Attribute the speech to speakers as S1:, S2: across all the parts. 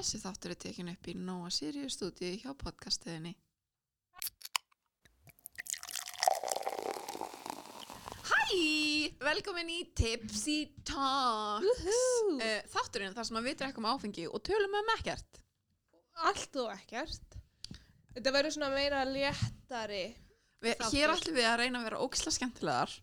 S1: Þessi þáttur er tekin upp í Nóa Sirius stúdíu hjá podcastiðinni. Hæ! Velkomin í Tipsy Talks. Uh, þátturinn þar sem að við drekkum áfengi og tölum um ekkert.
S2: Allt og ekkert. Þetta verður svona meira léttari.
S1: Við, hér ætlum við að reyna að vera ógislega skemmtilegar.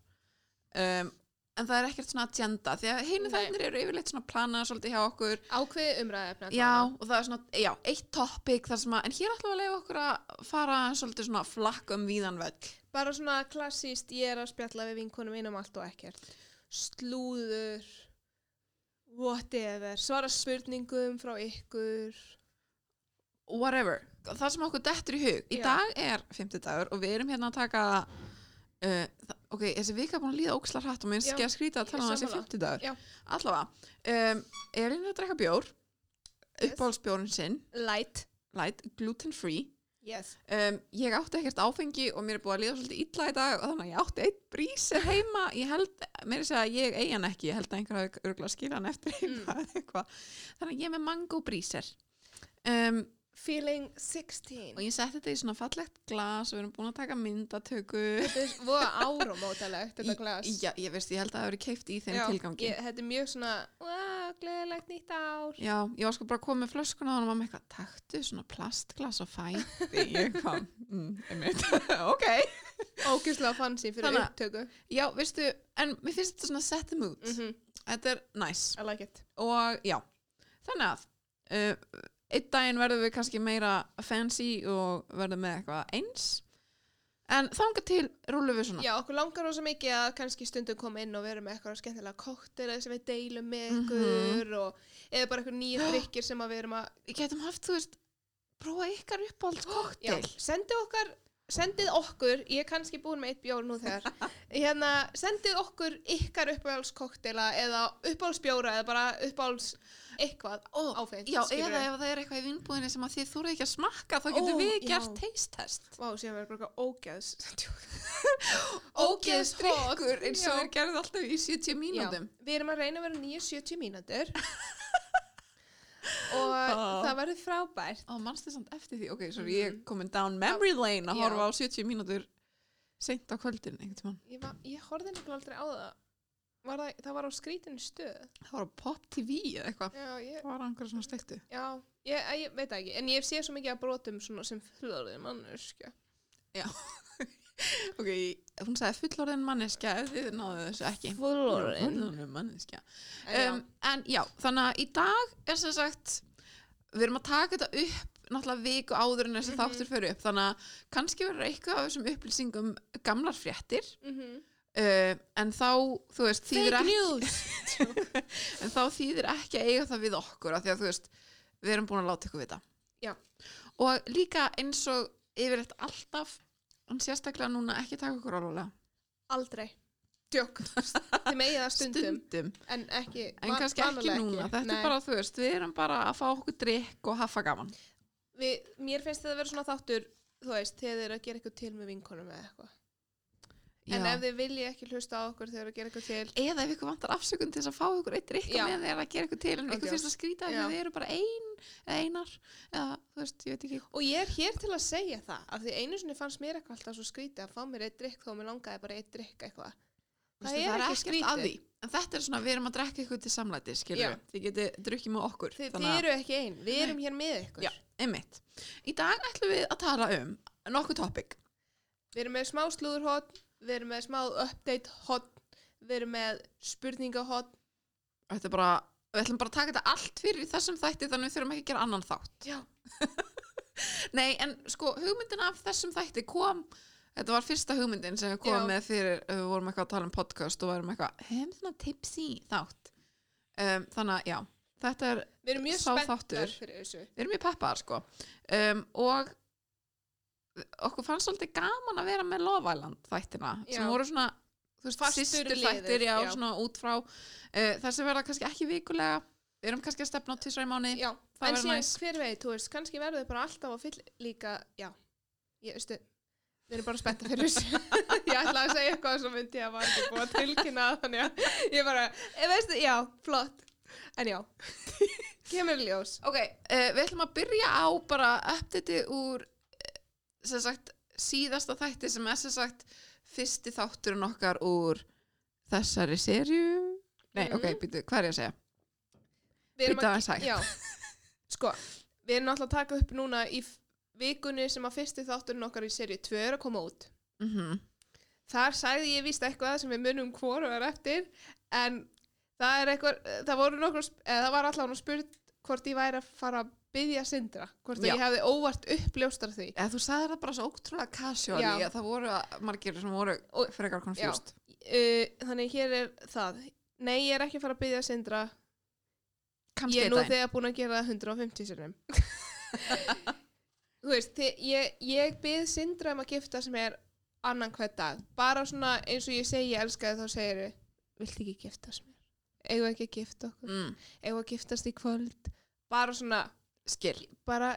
S1: Um, en það er ekkert svona agenda því að hinu
S2: Nei.
S1: þættir eru yfirleitt svona planaðar svolítið hjá okkur.
S2: Ákveði umræðefna.
S1: Já, og það er svona, já, eitt topic þar sem að, en hér ætlum við að leifa okkur að fara svolítið svona flakk um víðan völl.
S2: Bara svona klassíst, ég er að spjalla við vinkonum mínum allt og ekkert. Slúður, whatever, svara spurningum frá ykkur.
S1: Whatever, það sem okkur dettur í hug. Í
S2: Já.
S1: dag er 50 dagur og við erum hérna að taka, uh, ok, þessi vika er búin að líða ógislega hrætt og minnst
S2: Já,
S1: ekki að tala um þessi
S2: sammála.
S1: 50 dagur. Allavega, um, er einu að drekka bjór,
S2: Yes.
S1: uppáhaldsbjórinn sinn,
S2: Light.
S1: light, gluten free.
S2: Yes.
S1: Um, ég átti ekkert áfengi og mér er búið að líða svolítið illa í dag og þannig að ég átti eitt brísir heima ég held, mér er að ég eigi hann ekki ég held að einhver hafi örgulega skilja hann eftir heima eða eitthvað. þannig að ég er með mango brísir um,
S2: Feeling 16.
S1: og ég setti þetta í svona fallegt glas og við erum búin að taka myndatöku
S2: Þetta er voða áramótalegt, þetta glas.
S1: já, ég veist, ég held að það verið keift í þeim
S2: Já,
S1: tilgangi
S2: Ég, þetta er mjög svona, gleðilegt nýtt ár.
S1: Já, ég var sko bara að koma með flöskuna og hann var með eitthvað, taktu svona plastglas og fæti ég kom, mm, ok
S2: Ókyslega fancy fyrir
S1: Þannig
S2: upptöku.
S1: Já, veistu, en mér finnst þetta svona set the mood
S2: Mhm.
S1: Þetta er nice
S2: I like it.
S1: Og já, þannig að uh, Einn daginn verðum við kannski meira fancy og verðum með eitthvað eins. En þanga til rúlum við svona.
S2: Já, okkur langar rosa mikið að kannski stundum koma inn og vera með eitthvað skemmtilega kóktela sem við deilum með
S1: Mhm.
S2: ykkur og eða bara eitthvað nýja drikkir sem við erum að
S1: Við getum haft, þú veist, prófa ykkar uppáhalds
S2: Já,
S1: koktel
S2: sendið okkar sendið okkur, ég er kannski búin með eitt bjór nú þegar, hérna sendið okkur ykkar uppáhaldskoktela eða uppáhaldsbjóra eða bara uppáhalds eitthvað áfengt
S1: Já,
S2: skilurðu.
S1: eða ef það er eitthvað í vinnbúðinni sem að þið þúrið ekki að smakka þá getum
S2: Ó,
S1: við gert taste test.
S2: Vá, síðan verður bara eitthvað ógeðs
S1: Ógeðstrykkur eins og við gerðum alltaf í 70 mínútum.
S2: Já, við erum að reyna að vera 9-70 mínútur. Og
S1: Ó.
S2: það verður frábært.
S1: Ó, mannstu samt eftir því, ok, sorry, ég er komin down memory lane að horfa á 70 mínútur seint á kvöldin, einhvern tímann.
S2: Ég, ég horfði nefnilega aldrei á það var það, það var á skrítinu stöð
S1: Það var á Pop TV eða eitthvað.
S2: Já, ég,
S1: Það var einhverja svona stektu.
S2: já ég, ég veit það ekki En ég sé svo mikið að brotum svona sem fullorðið manneskja
S1: Já. ok, hún sagði fullorðin manneskja ef þið náðu þessu ekki.
S2: Fullorðin.
S1: Fullorðin manneskja. Um, en já, þannig að í dag er sem sagt, við erum að taka þetta upp náttúrulega viku áður en þessi
S2: Mhm.
S1: þáttur fyrir upp, þannig að kannski verður eitthvað af þessum upplýsingum gamlar fréttir,
S2: mm
S1: uh, en þá, þú veist, þýðir ekki, en þá þýðir ekki að eiga það við okkur, af því að þú veist, við erum búin að láta ykkur vita.
S2: Já,
S1: Og líka eins og yfirleitt alltaf, en sérstaklega núna ekki taka okkur alveg
S2: aldrei. Tjók, þið megið það stundum.
S1: Stundum,
S2: En ekki
S1: en kannski ekki núna, þetta
S2: Nei.
S1: er bara, þú veist, við erum bara að fá okkur drikk og hafa gaman.
S2: við, Mér finnst þetta að vera svona þáttur Þú veist, þegar þið eru að gera eitthvað til með vinkonum eða eitthvað En ef þið vilji ekki hlusta á okkur þegar þið eru að gera eitthvað til
S1: eða ef ykkur vantar afsökun til þess að fá ykkur eitt drikka
S2: Já.
S1: með þegar að gera ykkur til en ykkur
S2: Ángjóns.
S1: finnst að skrýta ef þið eru bara ein einar eða þú veist, ég veit ekki.
S2: Og ég er hér til að segja það af því einu sinni fannst mér eitthvað alltaf svo skrítið að fá mér eitt drikk þó mér langaði bara eitt drikk eitthvað.
S1: Vistu, það er
S2: ekki
S1: því. En þetta er svona, við erum að drekka ykkur til samlæti þið getið drukkið með okkur
S2: Þið,
S1: þannig
S2: eru ekki ein, við erum hér með ykkur.
S1: Já, einmitt. Í dag ætlum við að tala um nokkuð topic.
S2: Við erum með smá slúðurhot Við erum með smá update hot Við erum með spurningahot
S1: þetta er bara, við ætlum bara að taka þetta allt fyrir í þessum þætti þannig við þurfum ekki að gera annan þátt.
S2: Já,
S1: Nei, en sko, hugmyndin af þessum þætti kom Þetta var fyrsta hugmyndin sem við komum
S2: Já.
S1: með fyrir við vorum eitthvað að tala um podcast og varum eitthvað hefum svona tipsy þátt? Um, Þannig að já, þetta er
S2: við erum mjög
S1: Sá
S2: spenntar
S1: þáttur.
S2: fyrir þessu.
S1: Við erum mjög peppaðar sko. Um, og okkur fannst svolítið gaman að vera með Love Island þættina
S2: Já.
S1: sem voru svona
S2: liður,
S1: þættir, já,
S2: já.
S1: svona út frá uh, þessi verða kannski ekki vikulega við erum kannski að stefna á tísra í mánu
S2: en síðan
S1: næs.
S2: hver veit, þú veist, kannski verður þið bara alltaf að fyll líka, já, ég veistu, við erum bara spennta fyrir þessu. ég ætla að segja eitthvað sem myndi að var ekki búið að tilkynna, þannig að ég bara, ég veistu, já, flott, en já, kemur ljós
S1: Ok, uh, við ætlum að byrja á bara update úr sem sagt síðasta þætti sem er sagt fyrsti þátturinn okkar úr þessari serju Nei, ok,
S2: Mhm.
S1: býtu, hvað er ég að segja? Bíddu
S2: að-
S1: aðeins hægt.
S2: Já, sko, við erum náttúrulega að taka upp núna í vikunni sem að fyrsti þátturinn okkar í serið 2 er að koma út.
S1: Mm
S2: Þar sagði ég víst eitthvað sem við munum hvoru er eftir, en það er eitthvað, það voru nokkur, eða það var allavega spurt hvort ég væri að fara að byggja sindra, hvort ég hefði óvart uppljóstar því.
S1: Eða þú sagði það bara svo ótrúlega casual
S2: Já.
S1: að það voru margir sem voru frekar confused
S2: Uh, þannig hér er það. Nei, ég er ekki að fara að byggja sindra,
S1: Kannski
S2: ég er nú
S1: daginn.
S2: þegar búin að gera það 150 sinum. Þú veist, ég, ég byrð Sindra um að gifta sem er annan hvern dag. Bara svona eins og ég segi ég elska þið þá segir þið, viltu ekki giftast mér? Eigum við ekki að gifta okkur?
S1: mm,
S2: Eigum við að giftast í kvöld? Bara svona,
S1: Skil
S2: bara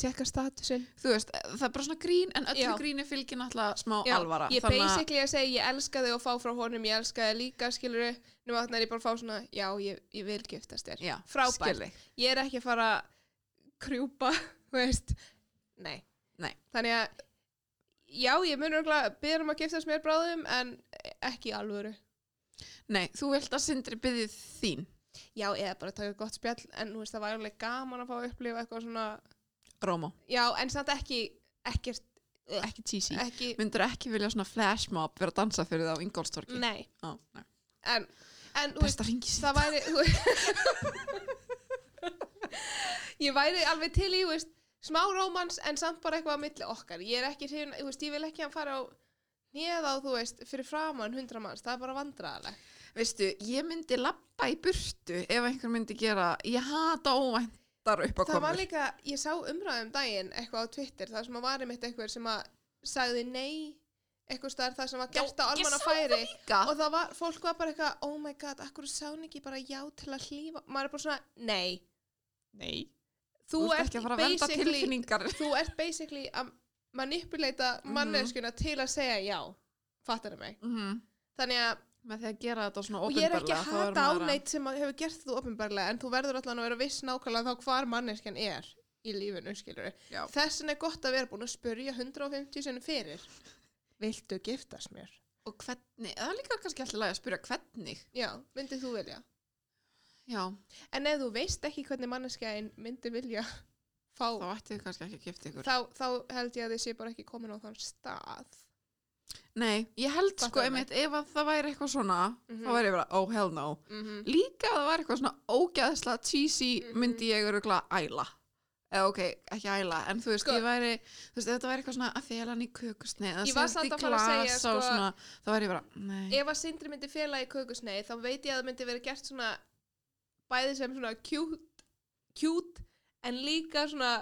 S2: tjekka statusin.
S1: Þú veist, það er bara svona grín en öllu
S2: Já.
S1: gríni fylgir náttúrulega smá
S2: Já,
S1: alvara
S2: ég
S1: Þannig að-
S2: basically að segja ég elska þig og fá frá honum, ég elska þig líka, skilur þið. Nú vatnar ég bara að fá svona, já, ég, ég vil giftast þér.
S1: Já,
S2: Frábært.
S1: þig.
S2: Ég er ekki að fara að krjúpa, þú veist. Nei.
S1: Nei.
S2: Þannig að, já, ég mun örgulega byrja um að giftast mér bráðum, en ekki alvöru.
S1: Nei, þú vilt að Sindri byggði þín.
S2: Já, eða bara taka gott spjall, en þú veist, það var alveg gaman að fá að upplifa eitthvað svona,
S1: Rómó,
S2: já, en samt ekki, ekkert,
S1: ekki cheesy.
S2: ekki,
S1: Myndur ekki vilja svona flashmob vera að dansa fyrir það á Ingolstorki
S2: nei,
S1: Ó, nei.
S2: en, en, þú veist,
S1: Besta ringi
S2: það væri, ég væri alveg til í, þú veist, smá rómans, en samt bara eitthvað á milli okkar. Ég er ekki hrifin, þú veist, ég vil ekki að hann fara á neða á, þú veist, fyrir framann hundra manns, það er bara vandræðalega.
S1: Veistu, ég myndi lappa í burtu ef einhver myndi gera Ég hata óvæntar upp á
S2: Það var líka, ég sá umræðum daginn eitthvað á Twitter, það sem að varum eitt eitthvað sem að sagði nei eitthvað staðar það sem var gert á almanna færi
S1: líka.
S2: Og það var, fólk var bara eitthvað oh my god, akkur sá hann ekki bara já til að hlýfa maður er bara svona, nei.
S1: Nei,
S2: þú,
S1: ert
S2: ert
S1: ekki að fara að venda
S2: basically
S1: tilfinningar.
S2: þú ert basically að manipulata
S1: Mhm.
S2: manneskuna til að segja já fattar það mig,
S1: mm
S2: þannig að
S1: Með því að gera þetta svona
S2: og ég er ekki að hata á
S1: maður að-
S2: neitt sem að hefur gert þú ofinbarlega en þú verður allan að vera viss nákvæmlega þá hvar manneskjan er í lífinu, skilur
S1: Já.
S2: Þess vegna er gott að vera búin að spurja 150 sinni fyrir Viltu giftast mér?
S1: Og hvernig, það er líka kannski alltaf að spyrja hvernig
S2: Já, myndið þú vilja?
S1: Já,
S2: En ef þú veist ekki hvernig manneskjain myndi vilja fá,
S1: þá ætti þið kannski ekki að gifta ykkur.
S2: þá, þá held ég að þið sé bara ekki komin á þann stað.
S1: Nei, ég held sko
S2: Fattar
S1: einmitt ef að það væri eitthvað svona
S2: Mhm.
S1: þá væri ég bara, oh hell no.
S2: Mm
S1: Líka ef það væri eitthvað svona ógæðslega cheesy
S2: Mhm.
S1: myndi ég öruglega æla. Eða ok, ekki æla en þú veist,
S2: Sko-
S1: ég væri þú veist, þetta væri eitthvað svona að fela hann í kökusni eða
S2: Ég var samt að fara að segja, sko-
S1: svona, þá væri ég bara, nei.
S2: Ef að Sindri myndi fela í kökusneið þá veit ég að það myndi vera gert svona bæði sem svona cute, cute en líka svona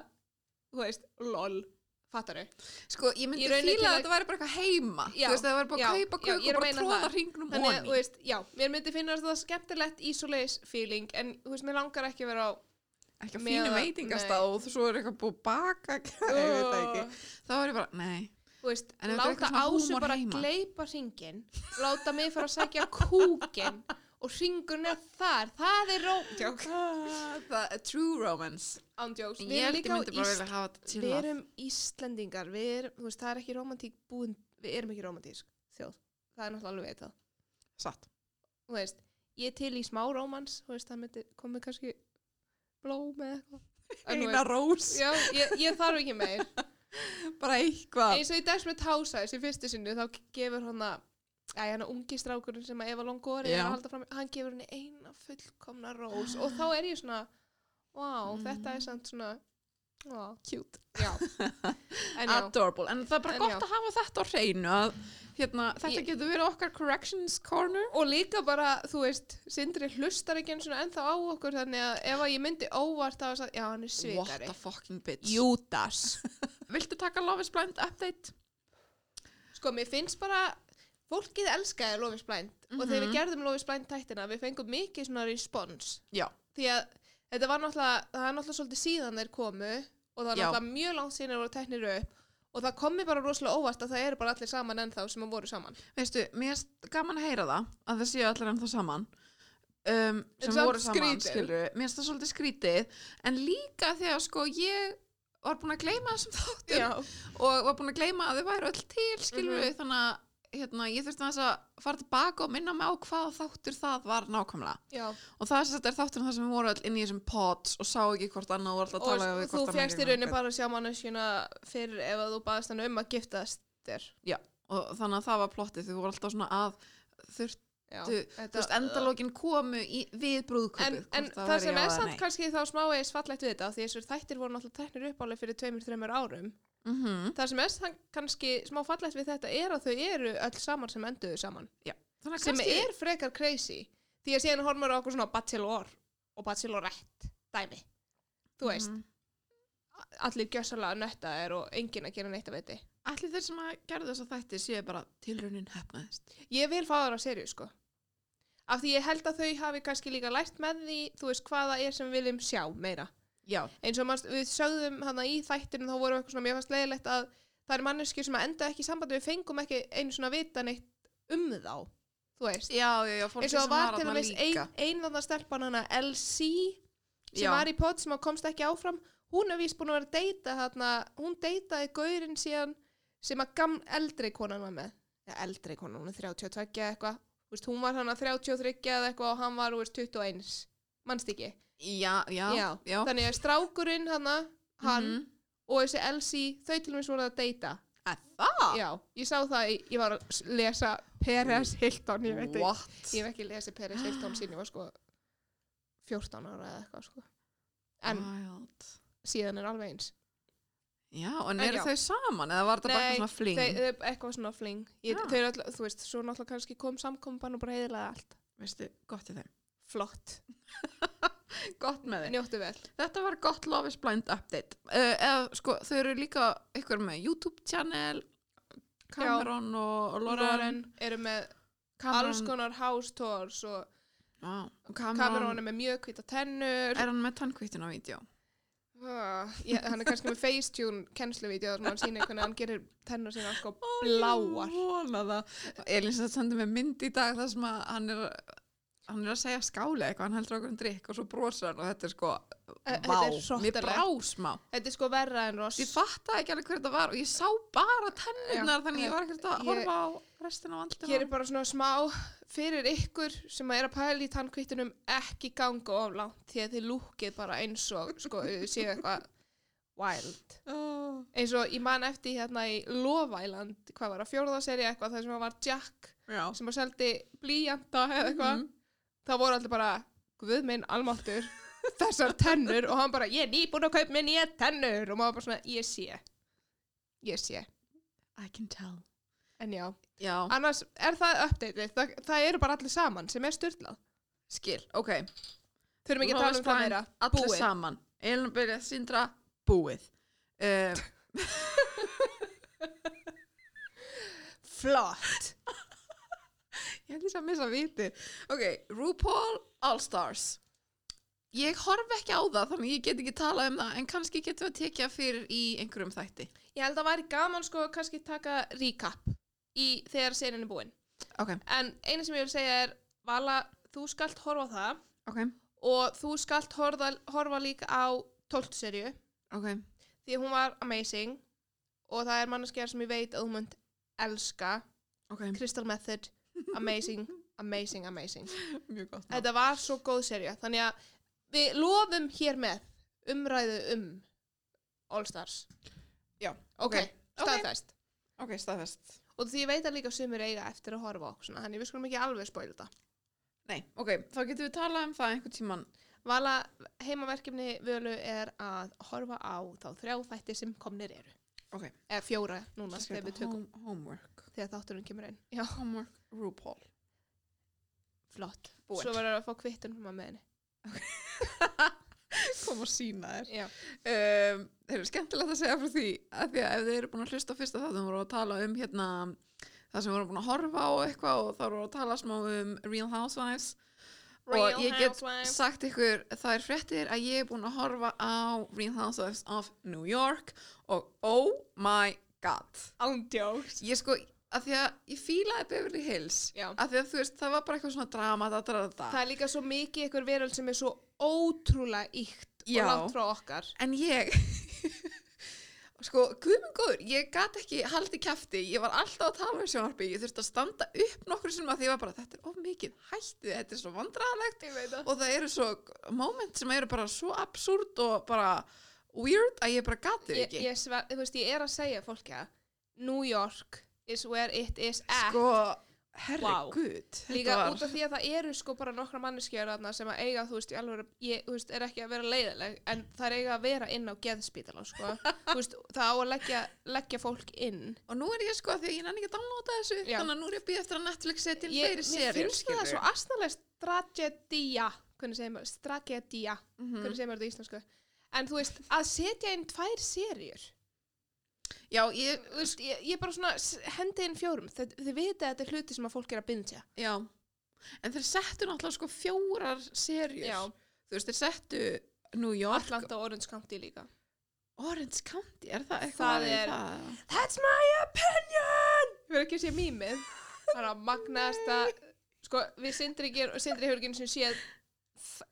S2: þú veist, lol fattaru
S1: Sko, ég myndi fíla að
S2: að-
S1: þetta væri bara eitthvað heima.
S2: Já,
S1: Þú veist, það væri bara
S2: já,
S1: að kaupa köku og
S2: að
S1: bara tróða hringnum
S2: að, þú
S1: honi
S2: veist, já, mér myndi finnast það skemmtilegt ísoleis feeling en, þú veist, mér langar ekki að vera á
S1: Ekki að fínu
S2: að-
S1: veitingastað og svo er eitthvað búið að baka Ég veit það ekki. Þá er ég bara, nei.
S2: Þú veist, láta ásu bara
S1: heima.
S2: gleipa hringin láta mig fara að sækja kúkin og hringun er þar. Það er ró Djók.
S1: Ah, true romance.
S2: Ándjóks, við
S1: Ég
S2: erum
S1: held ég
S2: líka á
S1: myndi bara
S2: Ísland
S1: vilja hafa þetta
S2: við erum Íslendingar. Við erum, veist, það er ekki romantík búin við erum ekki romantísk þjóð. Það er náttúrulega alveg það
S1: Satt.
S2: Veist, ég er til í smá romans veist, það myndi komið kannski blóm eða eitthvað.
S1: Eina rós.
S2: Já, ég, ég þarf ekki meir.
S1: Bara eitthvað.
S2: Eins og í Desperate Housewives í fyrstu sinni þá gefur hann að Æ, hann er ungi strákurinn sem að Eva Longoria er að halda fram, hann gefur henni eina fullkomna rós. Og þá er ég svona wow, þetta er samt svona wow,
S1: Cute.
S2: En
S1: Adorable. En það er bara
S2: En
S1: gott
S2: já.
S1: að hafa þetta á hreinu að hérna, þetta
S2: Ég-
S1: getur verið okkar corrections corner.
S2: Og líka bara, þú veist Sindri hlustar ekki eins og ennþá á okkur þannig að ef að ég myndi óvart að já, hann er
S1: What
S2: svikari
S1: a fucking bitch.
S2: Júdas
S1: Viltu taka Love is Blind update?
S2: Sko, mér finnst bara fólkið elskaði Lofis Blind og þegar við
S1: Mhm.
S2: gerðum Lofis Blind tættina við fengum mikið svona respons
S1: Já
S2: því að þetta var náttúrulega það er náttúrulega svolítið síðan þeir komu og það var náttúrulega mjög langt síðan þeir voru teknir upp og það kom mér bara rosalega óvart að það eru bara allir saman ennþá sem að voru saman
S1: Veistu, mér er gaman að heyra það að það séu allir ennþá saman um, sem
S2: samt
S1: voru saman,
S2: skrítið.
S1: skilur mér finnst það svolítið skrítið en líka þegar sko ég var búin að gleyma þessum þáttum
S2: Já,
S1: og var búin að gleyma að þau væru öll til skilur
S2: Mhm.
S1: þannig að hérna, ég þurfti aðeins að fara tilbaka og minna mig á hvaða þáttur það var nákvæmlega
S2: já.
S1: og það er er þáttur þar sem við vorum öll inn í þessum pods og sá ekki hvort annað og að
S2: Og þú fjækst í rauninni bara að sjá manneskjuna fyrir ef að þú baðast hann um að giftast þér.
S1: og þannig að það var plottið þau voru alltaf svona að þurft,
S2: Já,
S1: þú
S2: þetta-
S1: þú veist, endalókin komu í, við
S2: En,
S1: brúðköpið
S2: en
S1: hvort
S2: það
S1: væri
S2: sem
S1: já
S2: er
S1: eða nei.
S2: kannski þá smávegis fallegt við þetta, því þessur þættir voru náttúrulega teknir uppálega fyrir tveimur, þreimur árum.
S1: Mhm.
S2: Það sem er kannski smá fallegt við þetta er að þau eru öll saman sem enduðu saman.
S1: Að
S2: sem
S1: kannski-
S2: er frekar crazy því að síðan horfum við á okkur svona bachelor og bachelorette dæmi þú veist,
S1: Mhm.
S2: allir gjössalega nöttaðir og enginn að gera neitt að veiti
S1: Ætli þeir sem að gerðu þess að þætti séu bara tilraunin hefnaðist.
S2: ég vil fá það á serju sko af því ég held að þau hafi kannski líka lært með því þú veist hvaða er sem við viljum sjá meira
S1: Já.
S2: eins og við sögðum hana í þættinu þá voru eitthvað svona mjög fast leiðilegt að það er manneskjur sem að enda ekki í sambandi við fengum ekki einu svona vita neitt um þá þú veist.
S1: Já, já,
S2: eins og það var til dæmis ein, ein þannig stelpan hana LC sem var í pod sem að komst ekki áfram hún er víst búin að vera að deyta hana, hún deytaði gaurinn síðan sem að gaml eldri konan var með. Ja, eldri konan, hún er 32 eða eitthvað. Hún var hana 33 eða eitthvað og hann var veist, 21 mannst ekki
S1: Já, já,
S2: Já, þannig að strákurinn hana, hann
S1: Mhm.
S2: og þessi LC þau til dæmis voru að deyta.
S1: Að það?
S2: já, ég sá það, í- ég var að lesa Peres Hilton, ég veit ekki. Ég hef ekki lesið Peres Hilton sín ég var sko 14 ára eða eitthvað sko. En
S1: Wild.
S2: síðan er alveg eins.
S1: Já, en eru þau saman eða var þetta bara
S2: Nei,
S1: svona fling?
S2: Þau, eitthvað svona fling. Ég, eru alltaf, þú veist, svo náttúrulega kannski kom samkomban og bara heiðilega allt.
S1: Veistu, gott í þeim.
S2: flott,
S1: Gott með þeim.
S2: njóttu vel
S1: Þetta var gott Love is Blind update. Uh, eða, sko, þau eru líka ykkur með YouTube channel, Cameron og, og Lauren.
S2: Lauren eru með alls konar house tours og
S1: og
S2: Cameron,
S1: Cameron,
S2: er með mjög hvita tennur
S1: er hann með tannkvítin á vídeo?
S2: uh, ég, hann er kannski með Facetune kennsluvídeó þar sem hann sýnir hvernig hann gerir tennur sína sko bláar
S1: Ég vona það. Elín sem sendi mér mynd í dag þar sem að hann er hann er að segja skáli eitthvað, hann heldur okkur um drikk og svo brosar hann og þetta er sko vá, mér
S2: hróttalegt.
S1: brá smá
S2: þetta er sko verra en ross
S1: ég fattaði ekki alveg hver þetta var og ég sá bara tennurnar
S2: Já,
S1: þannig ég var ekkert að horfa á restina á andlitinu
S2: Hér er bara svona smá fyrir ykkur sem er að pæla í tannkvittunum ekki ganga of langt því að þið lúkið bara eins og sko, séu eitthvað wild.
S1: oh.
S2: Eins og ég man eftir hérna í Love Island, hvað var að fjórðaseri eitthvað, þar sem það var Jack
S1: já
S2: sem að seldi blíjanda eða eitthvað.
S1: Mhm.
S2: Það voru allir bara, guð minn almáttur, þessar tennur og hann bara, ég er nýbúin að kaupa mér nýja tennur og maður bara svona, ég sé. Ég sé.
S1: I can tell
S2: En já,
S1: já,
S2: annars er það updateið, það, það eru bara allir saman sem er styrlað.
S1: skil, ok
S2: Þurfum ekki að tala um það meira.
S1: allir
S2: Búið.
S1: saman Elin byrja Sindra, búið uh,
S2: Flott.
S1: Ég held þess að missa viti ok, RuPaul All Stars ég horf ekki á það þannig ég get ekki talað um það en kannski getum við að tekja fyrir í einhverjum þætti.
S2: Ég held að væri gaman sko kannski taka recap í þegar serien er búin.
S1: ok,
S2: En eina sem ég vil segja er, Vala, þú skalt horfa á það.
S1: Ok,
S2: og þú skalt horfa, horfa líka á 12. serju
S1: ok.
S2: Því hún var amazing. Og það er manneskjar sem ég veit að þú munt elska. Crystal Method, amazing, amazing, amazing.
S1: mjög gott
S2: Þetta var svo góð serja, þannig að við lofum hér með umræðu um All Stars.
S1: já,
S2: Ok, staðfest.
S1: ok, staðfest
S2: Og því ég veit að líka sumir eiga eftir að horfa okkur þannig við skulum ekki alveg spóila þetta.
S1: nei, ok, þá getum við talað um það einhvern tíman
S2: Vala, heimaverkefni völu er að horfa á þá þrjá þætti sem komnir eru.
S1: Ok,
S2: Eða fjóra núna
S1: það
S2: þegar við tökum,
S1: home, homework
S2: þegar þátturinn kemur inn. Já,
S1: homework RuPaul
S2: flott.
S1: Búin.
S2: Svo verður að fá kvittun frá með henni.
S1: kom og sína þér um, þeir eru skemmtilegt að segja frá því að því að ef þeir eru búin að hlusta á fyrsta þáttum voru að tala um hérna það sem voru búin að horfa á eitthvað og þá voru að tala smá um Real Housewives
S2: Real
S1: og ég get
S2: Housewives.
S1: sagt ykkur það er fréttir að ég er búin að horfa á Real Housewives of New York og oh my god
S2: Ándjóks.
S1: ég sko, að því að ég fílaði Beverly Hills
S2: Já.
S1: að því að þú veist, það var bara eitthvað svona drama da, da, da, da.
S2: það er líka svo mikið ykkur veröld sem er svo ótrúlega íkt
S1: Já.
S2: og langt frá okkar
S1: en ég sko, guðminn góður ég gat ekki haldið kæfti ég var alltaf að tala um sjónarbi ég þurfti að standa upp nokkur sem að því ég var bara þetta er of mikið hættið, þetta er svo vandræðalegt.
S2: Ég veit
S1: og það eru svo moment sem eru bara svo absúrt og bara weird að ég bara
S2: ég,
S1: ekki.
S2: ég, sver, þú veist, ég er að segja fólki að New York is where it is at.
S1: Sko, herregud
S2: líka
S1: þetta var-
S2: út af því að það eru sko bara nokkra manneskjör sem að eiga, þú veist, í alveg ég, veist, er ekki að vera leiðileg en það er eiga að vera inn á geðspítala sko. veist, það á að leggja, leggja fólk inn
S1: og nú er ég sko að því að ég nenni ekki að downloada þessu
S2: Já.
S1: þannig að nú er ég að býða eftir að Netflix setja inn
S2: ég,
S1: fleiri
S2: mér
S1: serjur
S2: finnst það svo astanlega strategía hvernig segir maður, strategía
S1: Mhm.
S2: hvernig segir maður þetta í íslensku en þú veist, að setja inn tvær serjur
S1: já, ég,
S2: veist, ég, ég bara svona hendi inn fjórum, þið, þið viti að þetta er hluti sem að fólk er að bindja
S1: já. En þeir settu náttúrulega sko fjórar serjur
S2: Já.
S1: þú veist, þeir settu New York.
S2: Atlanta og Orange County líka.
S1: Orange County, er það eitthvað
S2: Það
S1: í
S2: er-
S1: það?
S2: That's my opinion! Við verðum ekki að sé mýmið. Það er að magnast að Sko, við Sindri, ger, Sindri hefur ekki einu sinni séð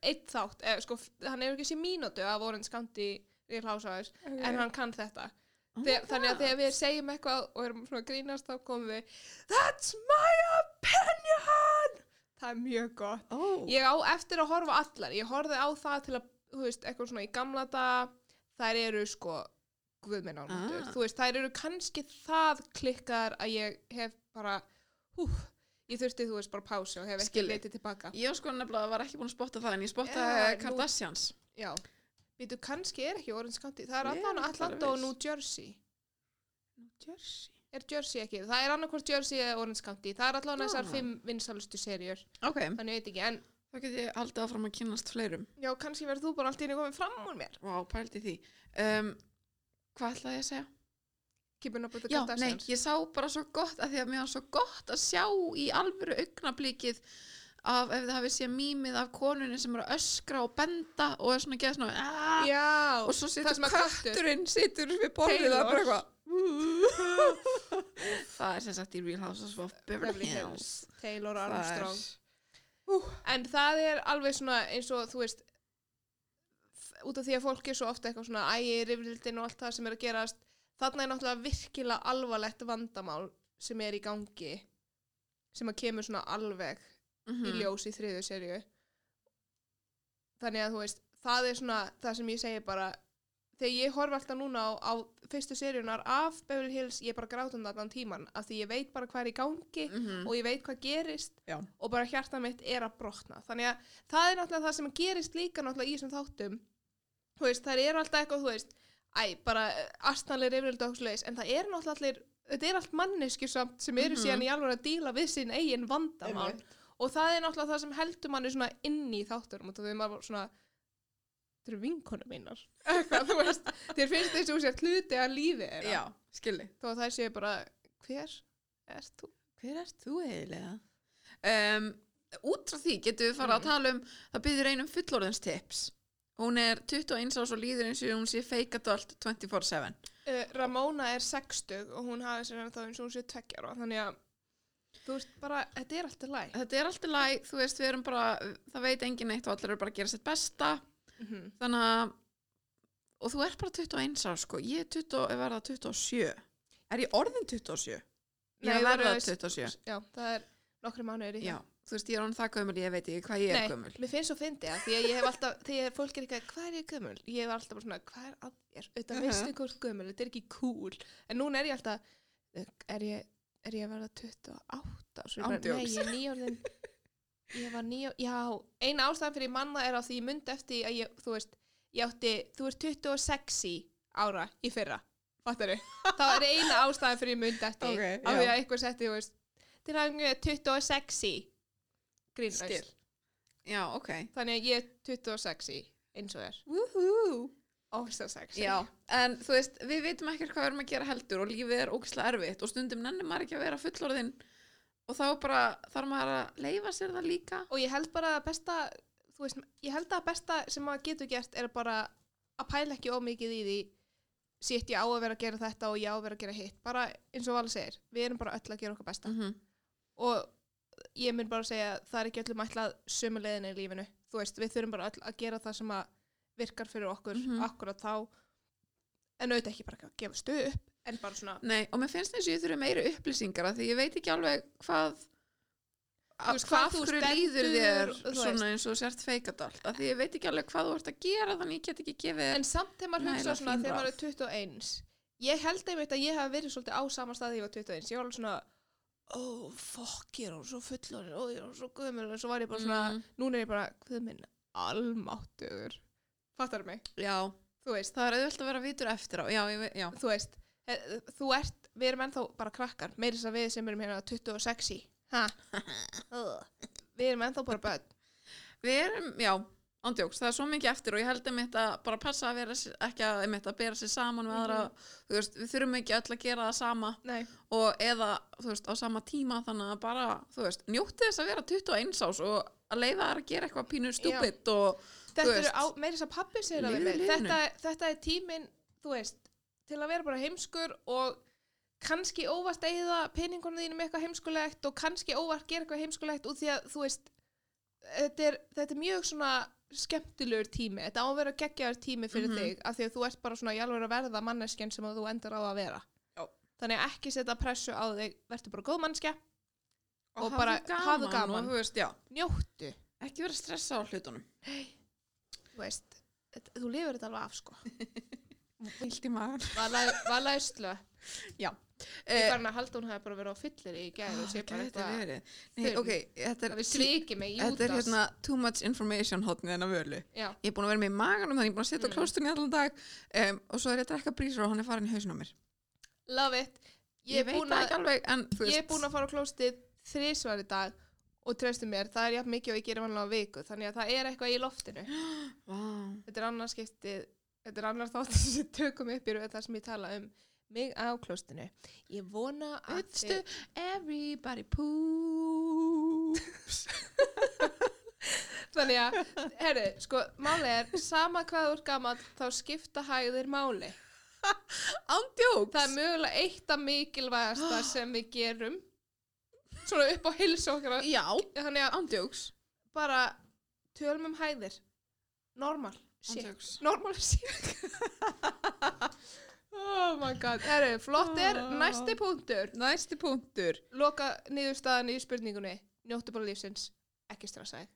S2: einn þátt, eða, sko, f- hann hefur ekki séð mínútu af Orange County Real Housewives, en hann kann þetta
S1: Oh my
S2: Þegar, þannig að þegar við segjum eitthvað og erum svona grínast þá komum við That's my opinion! Það er mjög gott.
S1: Ó,
S2: Ég á eftir að horfa allar. Ég horfði á það til að, þú veist, eitthvað svona í gamla dag Þær eru sko Guðminn ánáttur
S1: Ah.
S2: Þú veist, þær eru kannski það klikkar að ég hef bara hú, Ég þurfti, þú veist, bara pásu og hef ekki leitið tilbaka
S1: ég sko nefnilega var ekki búin að spotta það en ég spotta
S2: Já, nú-
S1: Kardashians.
S2: Já Býtu, kannski er ekki Orange County Það er
S1: ekki
S2: Atlanta og. New Jersey.
S1: New Jersey?
S2: Er Jersey ekki? Það er annarkvort Jersey eða Orange County Það er allan þessar
S1: Ah.
S2: fimm vinsalustu serjur
S1: ok,
S2: Þannig ég veit ekki, en
S1: þá get ég haldið áfram að kynast fleirum.
S2: Já, kannski verður þú bara allt í einu komið fram úr mér.
S1: Vá, pældi því. Um, hvað ætlaði ég að segja?
S2: Keeping up with the
S1: Já, nei,
S2: Kardashians.
S1: ég sá bara svo gott að því að mér var svo gott að sjá í alvöru augnablíkið af ef þið hafið séð mýmið af konunni sem er að öskra og benda og er svona að geða svona "Ah!"
S2: Já,
S1: og svo situr kötturinn situr við borðið og bara eitthvað það er sem sagt í Real Houses of Beverly Hills.
S2: Taylor
S1: Það er-
S2: Armstrong. En það er alveg svona eins og þú veist út af því að fólk er svo ofta eitthvað svona ægi, rifrildin og allt það sem er að gerast þarna er náttúrulega virkilega alvarlegt vandamál sem er í gangi sem að kemur svona alveg í
S1: Mhm.
S2: ljós í þriðu serju þannig að þú veist það er svona það sem ég segi bara þegar ég horf alltaf núna á, á fyrstu seríunar af Beverly Hills ég er bara grátandi allan tíman af því ég veit bara hvað er í gangi
S1: Mhm.
S2: og ég veit hvað gerist
S1: Já.
S2: og bara hjarta mitt er að brotna þannig að það er náttúrulega það sem gerist líka náttúrulega í þessum þáttum þú veist, það er alltaf eitthvað, þú veist æ, bara astanlega reyfrildi en það er náttúrulega allir þetta er allt mannesku samt sem eru
S1: Mhm.
S2: síðan í alveg að díla við sín eigin vandamál
S1: Einmitt.
S2: Og það er náttúrulega það sem heldur manni svona inn í þátturum og það er maður svona þetta eru vinkonu mínar eitthvað, þú veist, þér finnst þessu sér hluti að lífi þeirra
S1: Já, skilji
S2: að það sé bara, hver er þú?
S1: Hver ert þú eiginlega? Um, út frá því getum við fara
S2: Mm.
S1: að tala um það byrður einum fullorðinstips hún er 21 ás og líður eins og hún sé fake adult 24-7
S2: Uh, Ramóna er 60 og hún hafi sér ennþá eins og hún sé tveggjar og þannig að þú veist bara, þetta er alltaf læg
S1: þetta er alltaf læg, þú veist við erum bara það veit engin eitt og allir eru bara að gera sitt besta
S2: mm -hmm.
S1: þannig að og þú ert bara 21 ás sko ég er 20, er verða 27 er ég orðin 27? Ég er að verða 27
S2: Já, það er nokkru mánuður í
S1: Já, þú veist ég er orðin það gömul ég veit ekki hvað ég er
S2: Nei,
S1: gömul
S2: mér finnst svo fyndi að því að ég hef alltaf, þegar fólk er eitthvað, hvað er ég gömul? Ég hef alltaf bara svona, hvað er að þér? Þetta
S1: Mhm.
S2: veistu hvort gömul, þetta er ekki cool. En núna er ég alltaf, er ég, er ég að verða 28? Svo ég bara,
S1: Ándjóks.
S2: ég er nýjórðin, ég var nýjórðin, já, eina ástæðan fyrir manna er á því ég myndi eftir að ég, þú veist, ég átti, þú ert 26 ára í fyrra, fattar þau? Það er eina ástæðan fyrir ég myndi eftir,
S1: Ok,
S2: af því að eitthvað setti, þú veist, til að 26 grínlaust.
S1: Já, ok
S2: Þannig að ég er 26 í eins og þér.
S1: Woohoo
S2: Ógsta sexy.
S1: Já, en þú veist, við veitum ekkert hvað við erum að gera heldur og lífið er ógislega erfitt og stundum nennir maður ekki að vera fullorðinn og þá bara þarf maður að leifa sér það líka.
S2: Og ég held bara að besta, þú veist, ég held að besta sem maður getur gert er bara að pæla ekki ómikið í því sitt ég á að vera að gera þetta og ég á að vera að gera hitt bara eins og Vala segir, við erum bara öll að gera okkar besta
S1: Mhm.
S2: og ég mun bara segja að það er ekki öllum ætlað sömu leiðinni í lífinu þú veist, við þurfum bara öll að gera það sem að virkar fyrir okkur
S1: Mhm.
S2: akkurat þá. En auðvitað ekki bara að gefa stuð upp en bara svona,
S1: Nei, og mér finnst eins og ég þurfi meiri upplýsingar því ég veit ekki alveg hvað
S2: veist,
S1: hvað
S2: þú
S1: líður þér svona eins og sért feikadalt. Af því ég veit ekki alveg hvað þú ert að gera þannig ég get ekki gefið
S2: en samt þegar maður hugsa svona þegar maður er 21 ég held einmitt að ég hef verið svolítið á sama staði ég var 21, ég var alveg svona ó, fokk, ég er alveg svo fullorinn ó, ég er alveg svo guðmur, og svo var ég bara svona
S1: Mm.
S2: núna er ég bara, hvað minn, almáttugur fattar mig,
S1: Já, það er auðvitað að vera vitur eftir á. Já, ég já.
S2: Þú veist, eh, þú ert við erum ennþá bara krakkar, meiri þess að við sem erum hérna 26 í, ha? Ugh. við erum ennþá bara börn.
S1: Við erum, já, ándjóks, það er svo mikið eftir og ég held um þetta bara passa að vera ekki að, um að bera sér saman með aðra, þú veist, við þurfum ekki öll að gera það sama.
S2: Nei,
S1: og eða, þú veist, á sama tíma þannig að bara, þú veist, njótti þess að vera 21 ás og að leiða þær að gera eitthvað pínu stúpid og,
S2: þetta eru á, meiri þess að pappi segir það við þetta, þetta er tíminn, þú veist til að vera bara heimskur og kannski óvart eigða peningunum þínum eitthvað heimskulegt og kannski óvart gera eitthvað heimskulegt út því að þú veist þetta er, þetta er mjög svona skemmtilegur tími, þetta á að vera geggjaður tími fyrir
S1: Mhm.
S2: þig, af því að þú ert bara svona í alveg að verða manneskjan sem að þú endar á að vera.
S1: Já.
S2: þannig að ekki setja pressu á þig. Verður bara góð mannskja og
S1: hafðu
S2: bara hafðu gaman.
S1: og, þú veist,
S2: njóttu,
S1: ekki vera stressa á hlutunum
S2: þú veist þetta- þú lifur þetta alveg af sko.
S1: Vilt í maður
S2: Vala Östlö
S1: Já.
S2: Ég
S1: Eh,
S2: farin að halda hún hafi bara verið á fyllir í gæð og sé bara eitthvað
S1: verið. Nei,
S2: þunn.
S1: ok, þetta er,
S2: að við svikið mig í
S1: þetta er hérna too much information hotnið hennar völu.
S2: Já,
S1: ég er búin að vera með í maganum þannig ég er búin að sitja á
S2: Mm.
S1: klóstunni allan dag um, og svo er ég að drekka brísur og hann er farin í hausin á mér.
S2: Love it.
S1: Ég,
S2: Ég, er
S1: veit
S2: búin
S1: það
S2: að,
S1: ekki alveg en þú
S2: ég er búin að fara á klóstið þrísvar í dag og treystu mér, það er jafn mikið og ég gerir vanlega á viku þannig að það er eitthvað í loftinu.
S1: Vá.
S2: Þetta er annar skiptið Þetta er annar þáttur sem tökum upp í röð það sem ég tala um mig á klóstinu. Ég vona að
S1: It's to everybody poops.
S2: Þannig að, herru, sko, máli er sama hvað þú ert gamall þá skipta hægðir máli.
S1: Ándjóks
S2: Það er mögulega eitt af mikilvægasta sem við gerum svona upp á hilsu okkar.
S1: Já,
S2: þannig að
S1: ándjóks
S2: bara tölum um hæðir. Normal shit.
S1: ándjóks
S2: normal shit. Oh my god. Heru, flott er
S1: Ah.
S2: næsti punktur.
S1: Næsti punktur.
S2: Loka niðurstaðan í spurningunni. Njóttu bara lífsins. Ekki stressaði.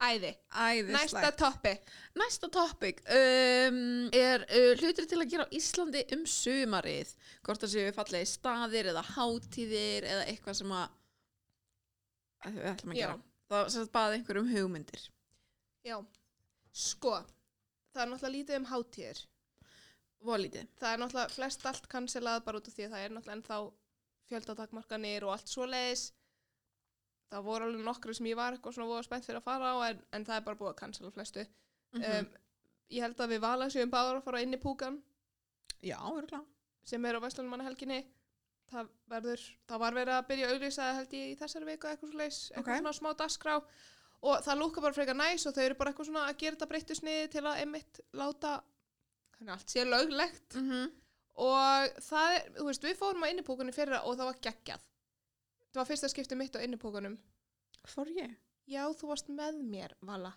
S2: Æði.
S1: Æðislegt
S2: næsta topic.
S1: Næsta topic um, er uh, hlutir til að gera á Íslandi um sumarið. Hvort það séu fallegi staðir eða hátíðir eða eitthvað sem að, að við ætlum að gera. Það sem sagt baði einhver um hugmyndir.
S2: já sko það er náttúrulega lítið um hátíðir
S1: Volítið.
S2: það er náttúrulega flest allt cancelað bara út af því að það er náttúrulega ennþá fjöldatakmarkanir og allt svoleiðis það voru alveg nokkru sem ég var eitthvað svona voða spennt fyrir að fara á en, en það er bara búið að cancela flestu
S1: Mm
S2: um, ég held að við vala séum báður að fara inn í púkan
S1: Já, örgulega.
S2: sem er á Vestlunmannahelginni það verður, það var verið að byrja að auglýsa það held ég í þessari viku eitthvað svo leis eitthvað
S1: Ok.
S2: svona smá dagskrá og það lúka bara frekar næs og þau eru bara eitthvað svona að gera þetta breyttu sniði til að einmitt láta þannig allt sé löglegt
S1: Mm -hmm.
S2: og það er, þú veist, við fórum á innipókunni fyrir og það var geggjað það var fyrsta skipti mitt á innipókunum
S1: Fór ég?
S2: já, þú varst með mér, Vala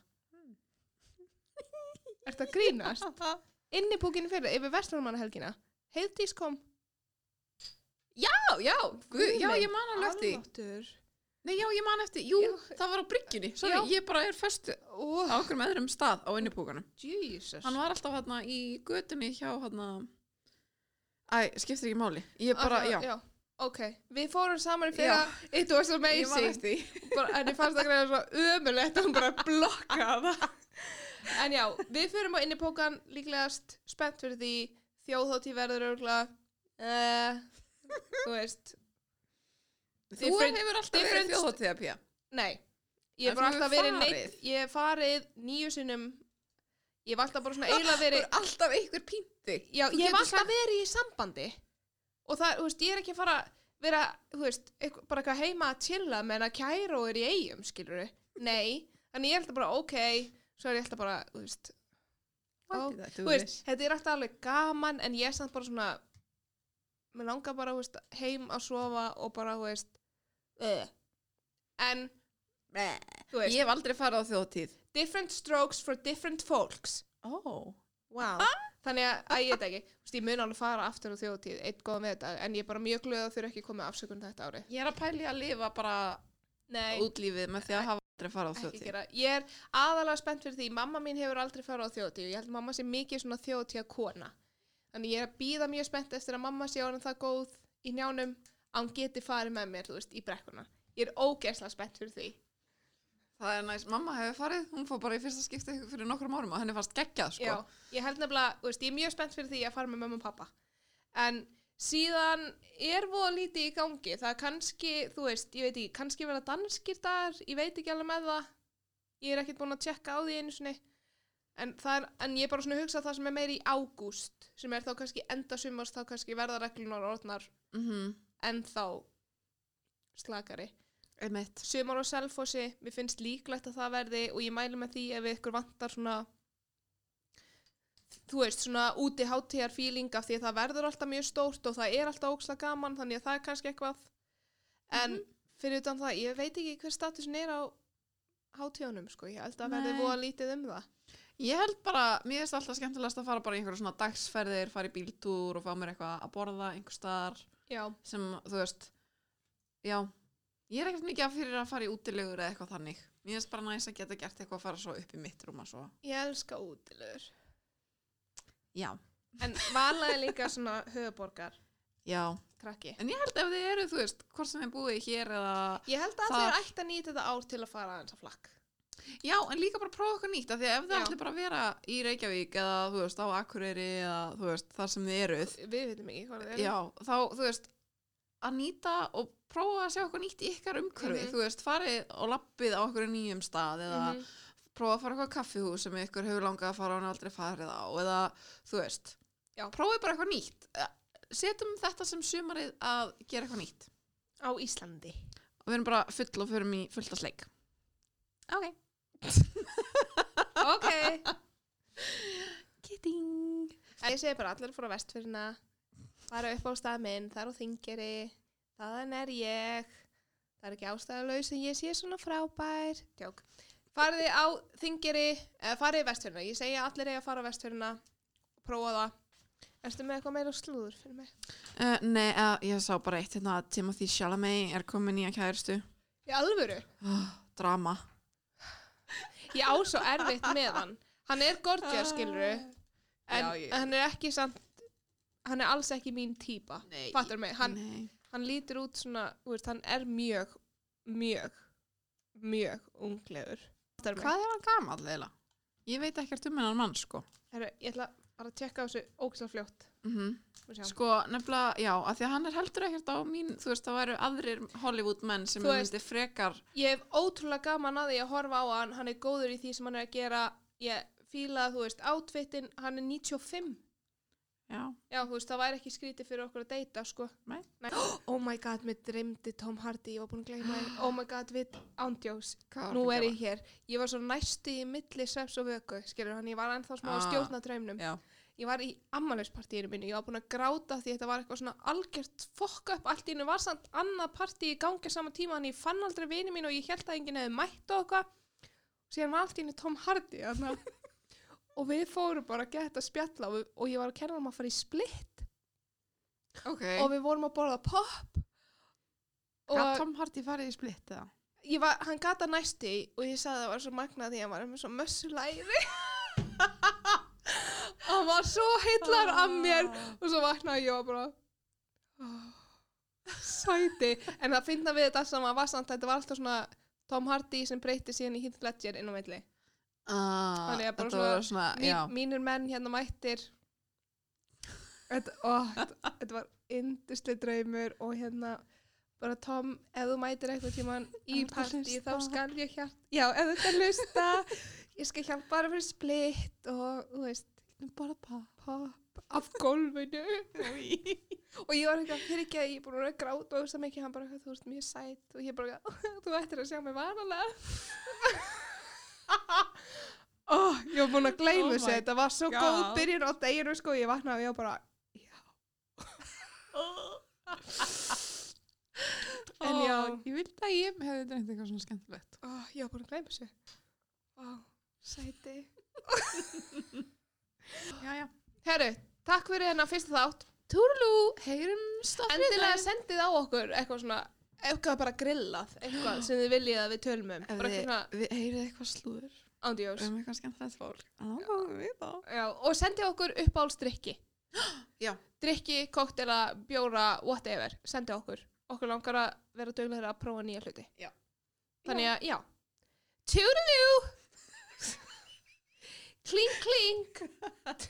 S2: Ertu að grínast? Innipókunni fyrir, yfir Vestlunmannahelgina Heiðdís kom
S1: Já, guð, já, ég man alveg eftir. Nei, já, ég man eftir. Jú,
S2: Já.
S1: það var á bryggjunni. Sorry,
S2: Já.
S1: ég bara er föstu
S2: Ó,
S1: á okkur með öðrum stað á innipúkanum.
S2: Jesus
S1: Hann var alltaf hérna í götunni hjá hérna Æ, skiptir ekki máli Ég bara,
S2: Ok,
S1: já,
S2: Ok, við fórum saman í fyrra It was amazing En ég fannst það greið svo ömulegt að hún bara blokkaða En já, við fyrum á innipókan líklegast spennt fyrir því þjóðhóttíð verður örgulega uh, Þú veist
S1: Þú hefur alltaf verið
S2: different-
S1: þjóðhóttíða pía
S2: Nei, ég hef bara
S1: þú
S2: alltaf verið neitt Ég hef farið nýju sinnum. Ég hef alltaf bara svona eiginlega verið
S1: er alltaf einhver pínti.
S2: Já,
S1: Þú
S2: ég hef alltaf verið í sambandi. Og það, þú veist, ég er ekki að fara vera, þú veist, eitthvað, bara eitthvað heima að chilla meðan að kæra og er í eigum, skilur Nei, þannig ég held að bara, ok svo er ég alltaf bara, þú veist
S1: do
S2: þú veist, þetta er alltaf alveg gaman en ég er samt bara svona mér langar bara, veist, heim að sofa og bara, veist uh. en, veist
S1: Ég hef aldrei farið á þjóðtíð.
S2: different strokes for different folks.
S1: Oh.
S2: wow. þannig að, að ég veit ekki veist, ég mun alveg fara aftur á þjóðtíð eitt góða með þetta, en ég er bara mjög glöð að þurfa ekki komið afsökun þetta ári
S1: Ég er að pæli að lifa bara
S2: Nei,
S1: útlífið með því að hafa aldrei farið á
S2: gera ég er aðalega spennt fyrir því, mamma mín hefur aldrei farið á þjóðtíð og ég held mamma sé mikið svona þjóðtíða kona þannig ég er að býða mjög spennt eftir að mamma sé orðin það góð í njánum að hún geti farið með mér, þú veist, í brekkuna. Ég er ógeðslega spennt fyrir því.
S1: Það er næst, mamma hefur farið, hún fór bara í fyrsta skipti fyrir nokkrum árum og henni fannst geggjað, sko.
S2: Já, ég held nefnilega, þú veist, ég er mjög spennt fyrir því að fara með mömmu og pappa en síðan er voða lítið í gangi. Það er kannski, þú veist, ég veit ekki kannski vera danskir dagar, ég veit ekki alveg með það. Ég er ekkert búin að tjekka á því einu sinni en, er, en ég er bara svona að hugsa það sem er meiri í ágúst sem er þá kannski enda sumars þá kannski verða reglunar orðnar
S1: Mm
S2: en þá slakari.
S1: Einmitt.
S2: sumar á Selfossi, mér finnst líklegt að það verði og ég mælu með því ef ykkur vantar svona þú veist, svona úti hátíðar feeling af því að það verður alltaf mjög stórt og það er alltaf ókslega gaman, þannig að það er kannski eitthvað. En fyrir utan það, ég veit ekki hver statusin er á hátíðunum, sko, ég held að verði
S1: Nei.
S2: voða lítið um það
S1: Ég held bara, mér finnst alltaf skemmtilegast að fara bara í einhverja svona dagsferðir, fara í bíltúr og fá mér eitthvað að borða einhver staðar
S2: Já,
S1: sem, þú veist, já, ég er ekkert mikið að fyrir að fara í útilegur eða eitthvað þannig. Mér finnst bara næst að geta gert eitthvað að fara svo upp í mitt rúm að svo.
S2: ég elska útilegur.
S1: Já,
S2: en vala er líka svona höfuborgar
S1: já.
S2: krakki.
S1: En ég held ef þið eru, þú veist, hvort sem þið búið hér eða,
S2: Ég held að
S1: Það-
S2: allir ætti að nýta þetta ár til að fara aðeins að flakk
S1: já, en líka bara prófa eitthvað nýtt, af því að ef þið
S2: Já.
S1: ætli bara að vera í Reykjavík eða, þú veist, á Akureyri eða, þú veist, þar sem þið eruð,
S2: Við veitum ekki hvað það er
S1: já, þá, þú veist, að nýta og prófa að sjá eitthvað nýtt í ykkar umhverfi,
S2: Mhm.
S1: þú veist, farið og lappið á okkur nýjum stað eða
S2: Mhm.
S1: prófa að fara á eitthvað kaffihús sem ykkur hefur langað að fara og hann aldrei farið á eða, þú veist,
S2: Já.
S1: prófið bara eitthvað nýtt. Eh, Setjum þetta sem sumarið að gera eitthvað nýtt
S2: Á Íslandi
S1: og við erum bara full og förum í fullt að sleik. Ok.
S2: Ok
S1: Kidding.
S2: Ég segi bara allir fór á vestfyrina fara upp á stað minn, það er á þingeri þaðan er ég það er ekki ástæðalaus að ég sé svona frábær Tjók. farið á þingeri eða farið í vestfyrina, ég segi allir eiga að fara á vestfyrina og prófa það Erstu með eitthvað meira slúður fyrir mig?
S1: Uh, nei, uh, ég sá bara eitt hérna að Timothy Chalamet er komin í að kæristu.
S2: Í alvöru?
S1: Oh, drama.
S2: Ég á svo erfitt með hann Hann er gorgeous, skiluru en
S1: Já, ég-
S2: hann er ekki samt hann er alls ekki mín típa
S1: Nei.
S2: fattur mig, hann,
S1: Nei.
S2: hann lítur út svona, þú veist, hann er mjög mjög, mjög unglegur Fattar mig?
S1: Hvað er hann gamall eða? Ég veit ekkert um hennan mann, sko.
S2: Heru, ég ætla bara að tjekka á þessu ógislega fljótt
S1: Mm
S2: sjá.
S1: Sko, nefnilega, já, af því að hann er heldur ekkert á mín, þú veist, það væru aðrir Hollywood menn sem
S2: Þú veist-
S1: frekar,
S2: ég hef ótrúlega gaman að því að horfa á hann. Hann er góður í því sem hann er að gera. Ég fíla, þú veist, outfitin hann er 95
S1: já,
S2: já, þú veist, það væri ekki skrítið fyrir okkur að deyta, sko.
S1: Nei.
S2: oh my god, mér dreymdi Tom Hardy. Ég var búin að gleyma oh my god, við ándjós nú er ég hér, ég var svo næstu í milli sveps og vöku, skilur hann, ég var ennþá smá að
S1: Ah.
S2: stjórna draumnum.
S1: Já,
S2: ég var í ammælispartíinu mínu, ég var búin að gráta því þetta var eitthvað svona algjört fokk upp allt í hennu var samt annað partí í gangi saman tíma en ég fann aldrei vini mín og ég held að enginn hefði mætt og eitthvað. Síðan var allt í hennu Tom Hardy og við fórum bara að geta spjalla og, við, og ég var að kenna hann að fara í split.
S1: Ok.
S2: og við vorum að borða pop
S1: Gat
S2: og
S1: Tom Hardy farið í splitt eða?
S2: ég var, hann gata næsti og ég sagði að það var svo magnað því að hann var með svo mössulæri hann var svo heillar af mér. Og svo vaknaði ég og bara oh, sæti. En það finna við þetta sem að var samt þetta var alltaf svona Tom Hardy sem breyti síðan í Heath Ledger inn á milli.
S1: Ah,
S2: Þannig að bara
S1: var svona,
S2: Mín, mínir menn hérna mættir. Þetta, ó, þetta, þetta var yndisli draumur og hérna bara Tom, ef þú mætir eitthvað tíman í partí þá skal ég hjálpa já, ef þú að hlusta ég skal hjálpa bara fyrir splitt og þú veist,
S1: bara pá.
S2: pop af gólfinu og ég var eitthvað, fyrir ekki að ég búin að gráta og þú veist mikið, hann bara, þú veist mjög sætt og ég bara, þú ættir að sjá mig vanalega oh, ég var búin að gleyma
S1: Oh
S2: þessu,
S1: my
S2: þetta var svo
S1: God.
S2: góð byrjun á deginu sko, ég vaknaði og ég var bara, En
S1: Ó,
S2: já.
S1: Ég vildi að ég hefði dreymt eitthvað svona skemmtilegt.
S2: oh, ég var búin að gleyma þessu. Sæti.
S1: Já, já.
S2: Herru, takk fyrir hérna fyrsta þátt.
S1: Túrlú, heyrumst á
S2: Endilega sendið á okkur eitthvað svona, eitthvað bara grillað, eitthvað sem þið viljið að við tölum um. Bara eitthvað svona
S1: við heyrið eitthvað slúður
S2: ándjós.
S1: um eitthvað skemmtilegt fólk. Já, við þá.
S2: Já, og sendið okkur uppáhaldsdrykki.
S1: Já.
S2: Drykki, koktela, bjóra, whatever. Sendið okkur. Okkur langar að vera duglegir að prófa nýja hluti.
S1: Já.
S2: Þannig að, já. Toodaloo! clink, clink.